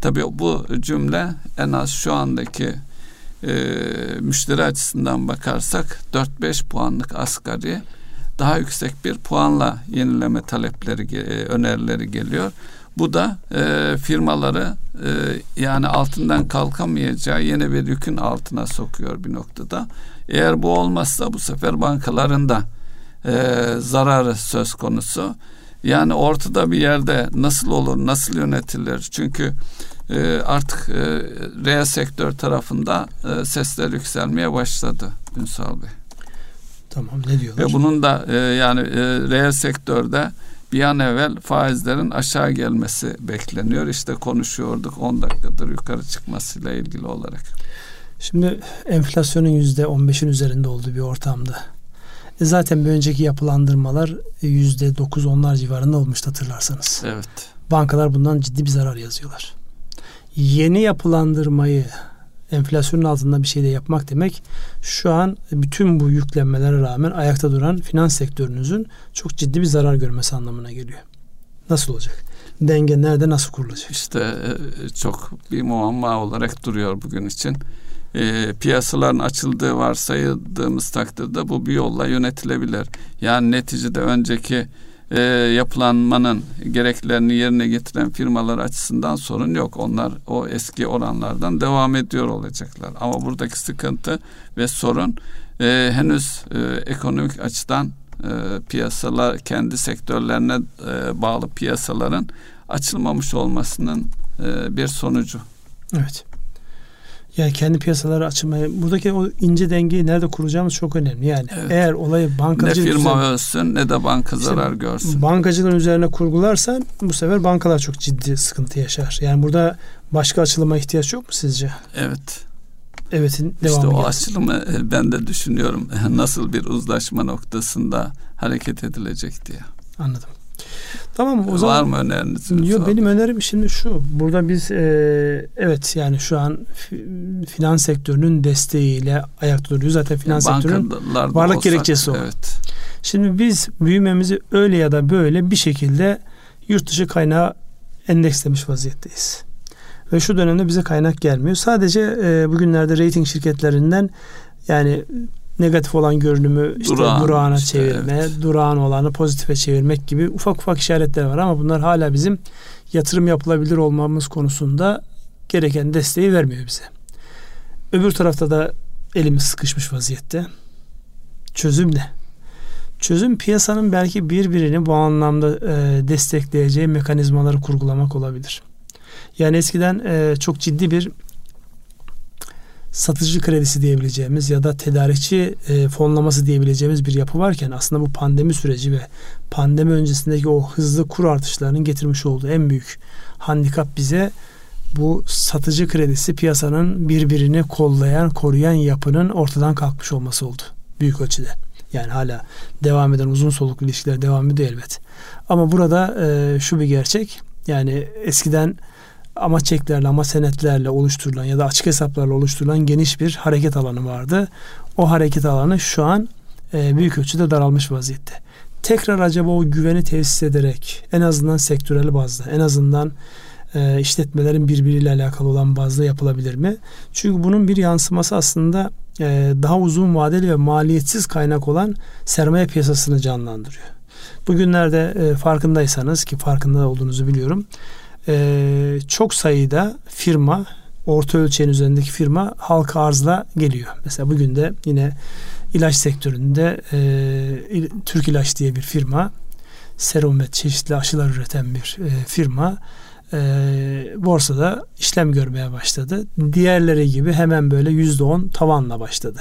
Tabii bu cümle en az şu andaki e, müşteri açısından bakarsak 4-5 puanlık asgari daha yüksek bir puanla yenileme talepleri, e, önerileri geliyor. Bu da e, firmaları e, yani altından kalkamayacağı yeni bir yükün altına sokuyor bir noktada. Eğer bu olmazsa bu sefer bankaların da e, zararı söz konusu. Yani ortada bir yerde nasıl olur, nasıl yönetilir? Çünkü e, artık e, reel sektör tarafında e, sesler yükselmeye başladı Ünsal Bey. Tamam ne diyorlar? Ve bunun da e, yani e, reel sektörde bir an evvel faizlerin aşağı gelmesi bekleniyor. İşte konuşuyorduk 10 dakikadır yukarı çıkmasıyla ilgili olarak. Şimdi enflasyonun yüzde 15'in üzerinde olduğu bir ortamda. E zaten bir önceki yapılandırmalar yüzde dokuz onlar civarında olmuştu hatırlarsanız. Evet. Bankalar bundan ciddi bir zarar yazıyorlar. Yeni yapılandırmayı enflasyonun altında bir şey de yapmak demek şu an bütün bu yüklenmelere rağmen ayakta duran finans sektörünüzün çok ciddi bir zarar görmesi anlamına geliyor. Nasıl olacak? Denge nerede nasıl kurulacak? İşte e, çok bir muamma olarak duruyor bugün için. E, piyasaların açıldığı varsayıldığımız takdirde bu bir yolla yönetilebilir. Yani neticede önceki e, yapılanmanın gereklerini yerine getiren firmalar açısından sorun yok. Onlar o eski oranlardan devam ediyor olacaklar. Ama buradaki sıkıntı ve sorun e, henüz e, ekonomik açıdan e, piyasalar kendi sektörlerine e, bağlı piyasaların açılmamış olmasının e, bir sonucu. Evet. Yani kendi piyasaları açmaya buradaki o ince dengeyi nerede kuracağımız çok önemli. Yani evet. eğer olayı bankacılık ne firma üzerine, ölsün ne de banka işte zarar görsün. Bankacılığın üzerine kurgularsan bu sefer bankalar çok ciddi sıkıntı yaşar. Yani burada başka açılıma ihtiyaç yok mu sizce? Evet. Evet'in devamı İşte o gelsin. açılımı e, ben de düşünüyorum. Nasıl bir uzlaşma noktasında hareket edilecek diye. Anladım. Tamam o zaman. Var mı öneriniz? Yok benim önerim şimdi şu. Burada biz e, evet yani şu an finans sektörünün desteğiyle ayakta duruyoruz. Zaten finans sektörünün varlık olsak, gerekçesi o. Evet. Şimdi biz büyümemizi öyle ya da böyle bir şekilde yurt dışı kaynağı endekslemiş vaziyetteyiz. Ve şu dönemde bize kaynak gelmiyor. Sadece e, bugünlerde rating şirketlerinden yani negatif olan görünümü işte durağan, durağına işte, çevirme, evet. durağan olanı pozitife çevirmek gibi ufak ufak işaretler var ama bunlar hala bizim yatırım yapılabilir olmamız konusunda gereken desteği vermiyor bize. Öbür tarafta da elimiz sıkışmış vaziyette. Çözüm ne? Çözüm piyasanın belki birbirini bu anlamda e, destekleyeceği mekanizmaları kurgulamak olabilir. Yani eskiden e, çok ciddi bir satıcı kredisi diyebileceğimiz ya da tedarikçi e, fonlaması diyebileceğimiz bir yapı varken aslında bu pandemi süreci ve pandemi öncesindeki o hızlı kur artışlarının getirmiş olduğu en büyük handikap bize bu satıcı kredisi piyasanın birbirini kollayan, koruyan yapının ortadan kalkmış olması oldu büyük ölçüde. Yani hala devam eden uzun soluklu ilişkiler devam ediyor elbet. Ama burada e, şu bir gerçek. Yani eskiden ama çeklerle ama senetlerle oluşturulan ya da açık hesaplarla oluşturulan geniş bir hareket alanı vardı. O hareket alanı şu an e, büyük ölçüde daralmış vaziyette. Tekrar acaba o güveni tesis ederek en azından sektörel bazda en azından e, işletmelerin birbiriyle alakalı olan bazda yapılabilir mi? Çünkü bunun bir yansıması aslında e, daha uzun vadeli ve maliyetsiz kaynak olan sermaye piyasasını canlandırıyor. Bugünlerde e, farkındaysanız ki farkında olduğunuzu biliyorum. E, çok sayıda firma orta ölçeğin üzerindeki firma halka arzla geliyor. Mesela bugün de yine ilaç sektöründe e, Türk İlaç diye bir firma serum ve çeşitli aşılar üreten bir e, firma e, borsada işlem görmeye başladı. Diğerleri gibi hemen böyle yüzde on tavanla başladı.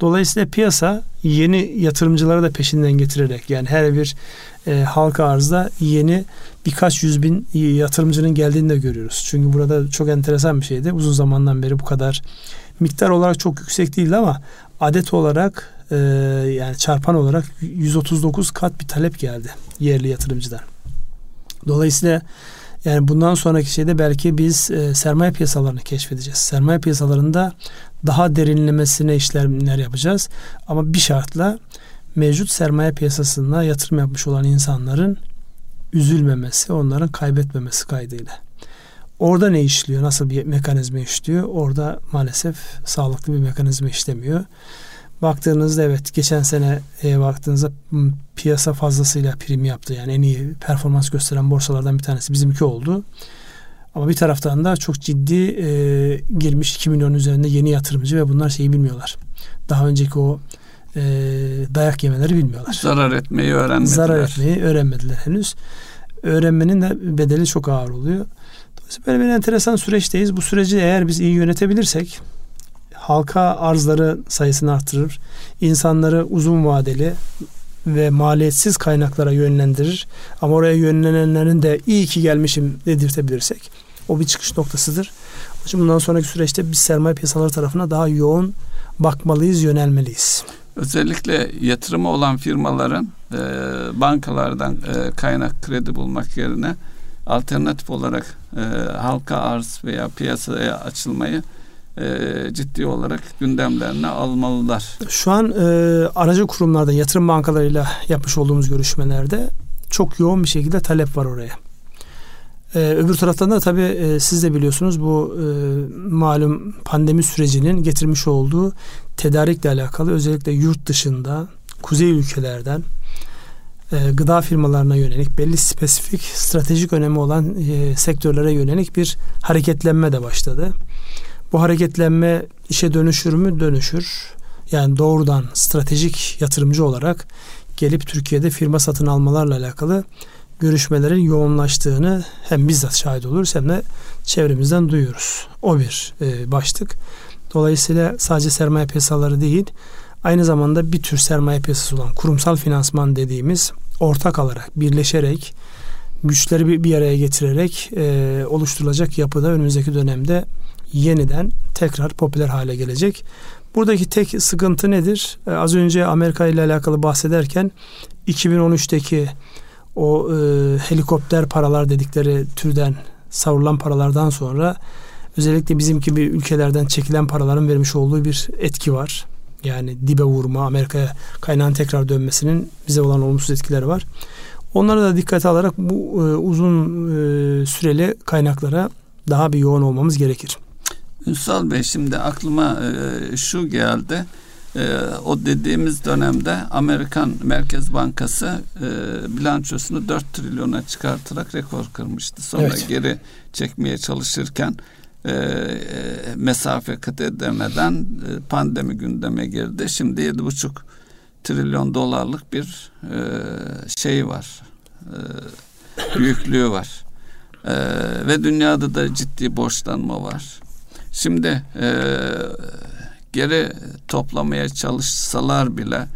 Dolayısıyla piyasa yeni yatırımcıları da peşinden getirerek yani her bir e, halka arzda yeni birkaç yüz bin yatırımcının geldiğini de görüyoruz. Çünkü burada çok enteresan bir şeydi. Uzun zamandan beri bu kadar miktar olarak çok yüksek değildi ama adet olarak e, yani çarpan olarak 139 kat bir talep geldi yerli yatırımcıdan. Dolayısıyla yani bundan sonraki şeyde belki biz e, sermaye piyasalarını keşfedeceğiz. Sermaye piyasalarında daha derinlemesine işlemler yapacağız. Ama bir şartla mevcut sermaye piyasasında yatırım yapmış olan insanların üzülmemesi, onların kaybetmemesi kaydıyla. Orada ne işliyor? Nasıl bir mekanizma işliyor? Orada maalesef sağlıklı bir mekanizma işlemiyor. Baktığınızda evet geçen sene e, baktığınızda piyasa fazlasıyla prim yaptı. Yani en iyi performans gösteren borsalardan bir tanesi bizimki oldu. Ama bir taraftan da çok ciddi e, girmiş 2 milyon üzerinde yeni yatırımcı ve bunlar şeyi bilmiyorlar. Daha önceki o e, dayak yemeleri bilmiyorlar. Zarar etmeyi öğrenmediler. Zarar etmeyi öğrenmediler henüz. Öğrenmenin de bedeli çok ağır oluyor. Dolayısıyla böyle bir enteresan süreçteyiz. Bu süreci eğer biz iyi yönetebilirsek halka arzları sayısını artırır. insanları uzun vadeli ve maliyetsiz kaynaklara yönlendirir. Ama oraya yönlenenlerin de iyi ki gelmişim dedirtebilirsek o bir çıkış noktasıdır. Bundan sonraki süreçte biz sermaye piyasaları tarafına daha yoğun bakmalıyız, yönelmeliyiz. Özellikle yatırımı olan firmaların e, bankalardan e, kaynak kredi bulmak yerine alternatif olarak e, halka arz veya piyasaya açılmayı e, ciddi olarak gündemlerine almalılar. Şu an e, aracı kurumlarda yatırım bankalarıyla yapmış olduğumuz görüşmelerde çok yoğun bir şekilde talep var oraya. Ee, öbür taraftan da tabii e, siz de biliyorsunuz bu e, malum pandemi sürecinin getirmiş olduğu tedarikle alakalı özellikle yurt dışında kuzey ülkelerden e, gıda firmalarına yönelik belli spesifik stratejik önemi olan e, sektörlere yönelik bir hareketlenme de başladı. Bu hareketlenme işe dönüşür mü? Dönüşür. Yani doğrudan stratejik yatırımcı olarak gelip Türkiye'de firma satın almalarla alakalı görüşmelerin yoğunlaştığını hem bizzat şahit oluruz hem de çevremizden duyuyoruz. O bir e, başlık. Dolayısıyla sadece sermaye piyasaları değil, aynı zamanda bir tür sermaye piyasası olan kurumsal finansman dediğimiz ortak alarak, birleşerek, güçleri bir, bir araya getirerek e, oluşturulacak yapıda önümüzdeki dönemde yeniden tekrar popüler hale gelecek. Buradaki tek sıkıntı nedir? Ee, az önce Amerika ile alakalı bahsederken 2013'teki o e, helikopter paralar dedikleri türden savrulan paralardan sonra özellikle bizim gibi ülkelerden çekilen paraların vermiş olduğu bir etki var. Yani dibe vurma, Amerika'ya kaynağın tekrar dönmesinin bize olan olumsuz etkileri var. Onlara da dikkate alarak bu e, uzun e, süreli kaynaklara daha bir yoğun olmamız gerekir. Ünsal Bey şimdi aklıma e, şu geldi. E, o dediğimiz dönemde Amerikan Merkez Bankası e, bilançosunu 4 trilyona çıkartarak rekor kırmıştı. Sonra evet. geri çekmeye çalışırken e, e, mesafe kat edemeden e, pandemi gündeme girdi. Şimdi 7,5 trilyon dolarlık bir e, şey var. E, büyüklüğü var. E, ve dünyada da ciddi borçlanma var. Şimdi e, geri toplamaya çalışsalar bile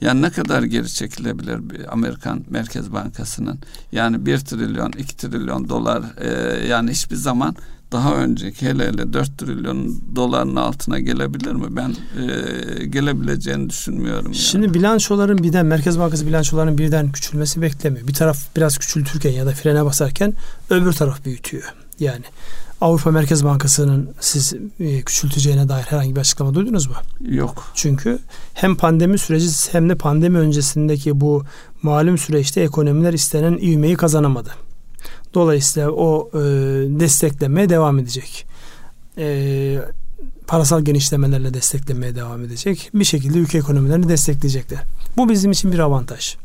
yani ne kadar geri çekilebilir bir Amerikan Merkez Bankası'nın yani bir trilyon, iki trilyon dolar e, yani hiçbir zaman daha önceki hele hele 4 trilyon doların altına gelebilir mi? Ben e, gelebileceğini düşünmüyorum. Yani. Şimdi bilançoların birden Merkez Bankası bilançolarının birden küçülmesi beklemiyor. Bir taraf biraz küçültürken ya da frene basarken öbür taraf büyütüyor. Yani Avrupa Merkez Bankası'nın siz e, küçülteceğine dair herhangi bir açıklama duydunuz mu? Yok. Çünkü hem pandemi süreci hem de pandemi öncesindeki bu malum süreçte ekonomiler istenen ivmeyi kazanamadı. Dolayısıyla o e, desteklemeye devam edecek. E, parasal genişlemelerle desteklemeye devam edecek. Bir şekilde ülke ekonomilerini destekleyecekler. Bu bizim için bir avantaj.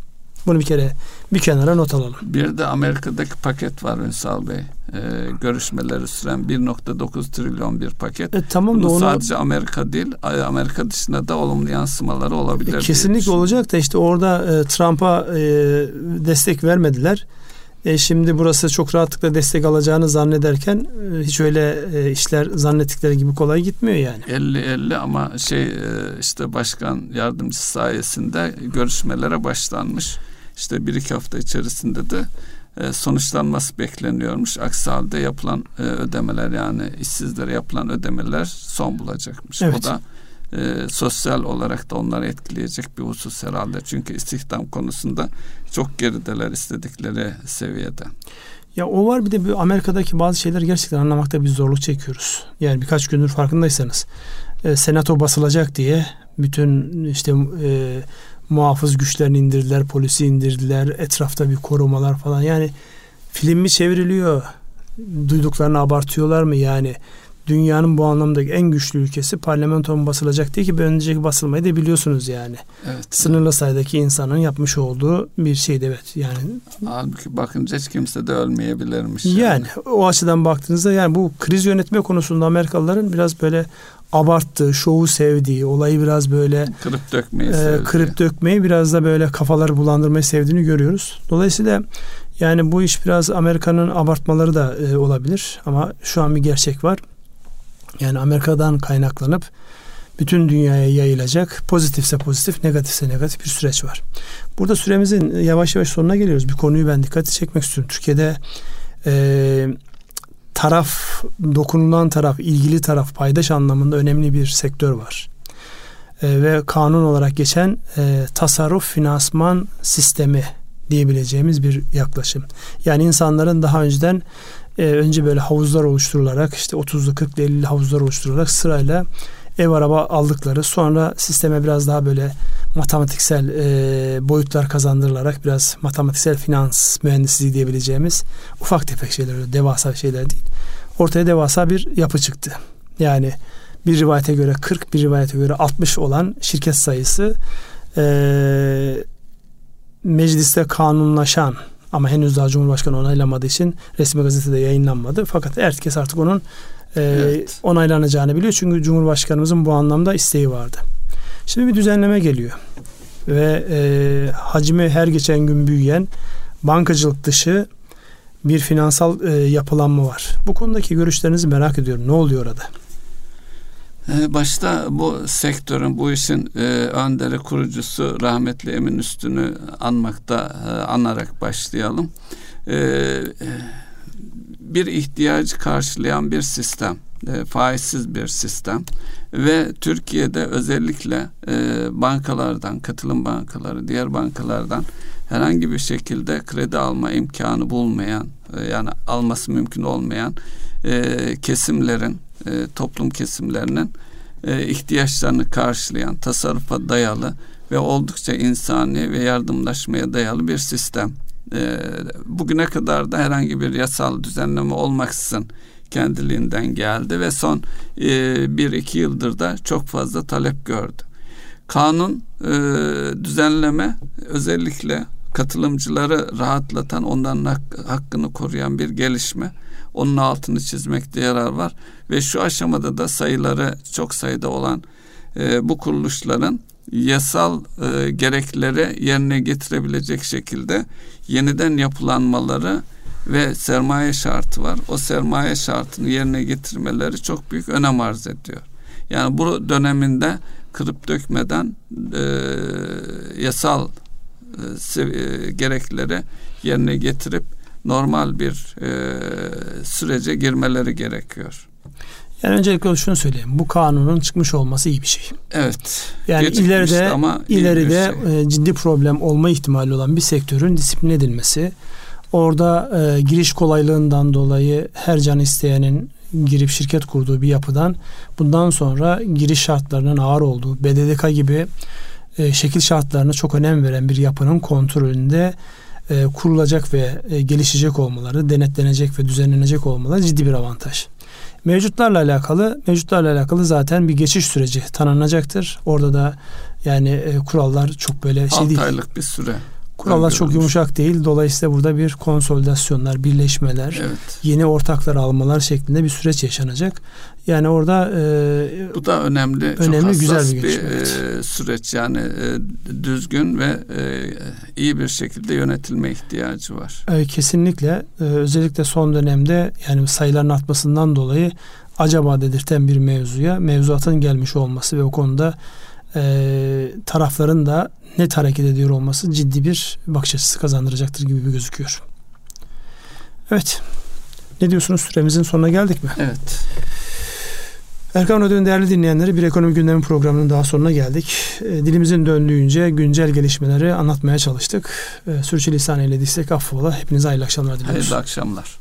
Bunu bir kere bir kenara not alalım. Bir de Amerika'daki paket var Ünsal Bey. Ee, görüşmeleri süren 1.9 trilyon bir paket. E, tamam Bunu da onu sadece Amerika değil, Amerika dışında da olumlu yansımaları olabilir. e, kesinlikle olacak da işte orada e, Trump'a e, destek vermediler. E, şimdi burası çok rahatlıkla destek alacağını zannederken e, hiç öyle e, işler zannettikleri gibi kolay gitmiyor yani. 50-50 ama şey e, işte başkan yardımcısı sayesinde görüşmelere başlanmış. İşte bir iki hafta içerisinde de e, sonuçlanması bekleniyormuş. Aksi halde yapılan e, ödemeler yani işsizlere yapılan ödemeler son bulacakmış. Evet. O da e, sosyal olarak da onları etkileyecek bir husus herhalde. Çünkü istihdam konusunda çok gerideler istedikleri seviyede. Ya o var bir de Amerika'daki bazı şeyler gerçekten anlamakta bir zorluk çekiyoruz. Yani birkaç gündür farkındaysanız e, senato basılacak diye bütün işte e, muhafız güçlerini indirdiler, polisi indirdiler, etrafta bir korumalar falan. Yani film mi çevriliyor? Duyduklarını abartıyorlar mı yani? Dünyanın bu anlamdaki en güçlü ülkesi parlamento mu basılacak diye ki bir önceki basılmayı da biliyorsunuz yani. Evet. Sınırlı sayıdaki insanın yapmış olduğu bir şeydi evet. Yani Halbuki bakınca hiç kimse de ölmeyebilirmiş. yani o açıdan baktığınızda yani bu kriz yönetme konusunda Amerikalıların biraz böyle abarttığı, şovu sevdiği, olayı biraz böyle Kırıp dökmeyi e, sevdiği. kırıp dökmeyi biraz da böyle kafaları bulandırmayı sevdiğini görüyoruz. Dolayısıyla yani bu iş biraz Amerika'nın abartmaları da e, olabilir ama şu an bir gerçek var. Yani Amerika'dan kaynaklanıp bütün dünyaya yayılacak pozitifse pozitif, negatifse negatif bir süreç var. Burada süremizin yavaş yavaş sonuna geliyoruz. Bir konuyu ben dikkati çekmek istiyorum. Türkiye'de e, taraf, dokunulan taraf, ilgili taraf, paydaş anlamında önemli bir sektör var. E, ve kanun olarak geçen e, tasarruf finansman sistemi diyebileceğimiz bir yaklaşım. Yani insanların daha önceden e, önce böyle havuzlar oluşturularak işte 30'lu 40'lı 50'li havuzlar oluşturularak sırayla ev araba aldıkları sonra sisteme biraz daha böyle matematiksel e, boyutlar kazandırılarak biraz matematiksel finans mühendisliği diyebileceğimiz ufak tefek şeyler devasa şeyler değil. Ortaya devasa bir yapı çıktı. Yani bir rivayete göre 40 bir rivayete göre 60 olan şirket sayısı e, mecliste kanunlaşan ama henüz daha Cumhurbaşkanı onaylamadığı için resmi gazetede yayınlanmadı. Fakat herkes artık onun e, Evet. onaylanacağını biliyor. Çünkü Cumhurbaşkanımızın bu anlamda isteği vardı. Şimdi bir düzenleme geliyor. Ve e, hacmi her geçen gün büyüyen bankacılık dışı bir finansal e, yapılanma var. Bu konudaki görüşlerinizi merak ediyorum. Ne oluyor orada? Ee, Başta bu sektörün, bu işin e, önderi kurucusu rahmetli Emin Üstün'ü anmakta, e, anarak başlayalım. E, e, bir ihtiyacı karşılayan bir sistem, e, faizsiz bir sistem ve Türkiye'de özellikle e, bankalardan, katılım bankaları, diğer bankalardan herhangi bir şekilde kredi alma imkanı bulmayan, e, yani alması mümkün olmayan kesimlerin, toplum kesimlerinin ihtiyaçlarını karşılayan, tasarrufa dayalı ve oldukça insani ve yardımlaşmaya dayalı bir sistem. E, bugüne kadar da herhangi bir yasal düzenleme olmaksızın kendiliğinden geldi ve son e, bir iki yıldır da çok fazla talep gördü. Kanun e, düzenleme özellikle katılımcıları rahatlatan, onların hak- hakkını koruyan bir gelişme. Onun altını çizmekte yarar var ve şu aşamada da sayıları çok sayıda olan e, bu kuruluşların yasal e, gerekleri yerine getirebilecek şekilde yeniden yapılanmaları ve sermaye şartı var. O sermaye şartını yerine getirmeleri çok büyük önem arz ediyor. Yani bu döneminde kırıp dökmeden e, yasal e, e, gerekleri yerine getirip normal bir e, sürece girmeleri gerekiyor. Yani öncelikle şunu söyleyeyim. Bu kanunun çıkmış olması iyi bir şey. Evet. Yani ileride ama ileride şey. e, ciddi problem olma ihtimali olan bir sektörün disiplin edilmesi, orada e, giriş kolaylığından dolayı her can isteyenin girip şirket kurduğu bir yapıdan bundan sonra giriş şartlarının ağır olduğu, BDDK gibi e, şekil şartlarına çok önem veren bir yapının kontrolünde e, kurulacak ve e, gelişecek olmaları, denetlenecek ve düzenlenecek olmaları ciddi bir avantaj. Mevcutlarla alakalı, mevcutlarla alakalı zaten bir geçiş süreci tanınacaktır. Orada da yani e, kurallar çok böyle şey 6 değil. aylık bir süre. Kurallar çok yumuşak değil. Dolayısıyla burada bir konsolidasyonlar, birleşmeler, Evet. yeni ortaklar almalar şeklinde bir süreç yaşanacak. Yani orada e, Bu da önemli, Önemli, çok güzel bir bir, evet. e, süreç. Yani e, düzgün ve e, iyi bir şekilde yönetilme ihtiyacı var. e, kesinlikle e, özellikle son dönemde yani sayıların artmasından dolayı acaba dedirten bir mevzuya mevzuatın gelmiş olması ve o konuda e, tarafların da net hareket ediyor olması ciddi bir bakış açısı kazandıracaktır gibi bir gözüküyor. Evet. Ne diyorsunuz? Süremizin sonuna geldik mi? Evet. Erkan Radyo'nun değerli dinleyenleri bir ekonomi gündemi programının daha sonuna geldik. E, dilimizin döndüğünce güncel gelişmeleri anlatmaya çalıştık. E, sürçülisan eylediysek affola. Hepinize hayırlı akşamlar diliyoruz. Hayırlı akşamlar.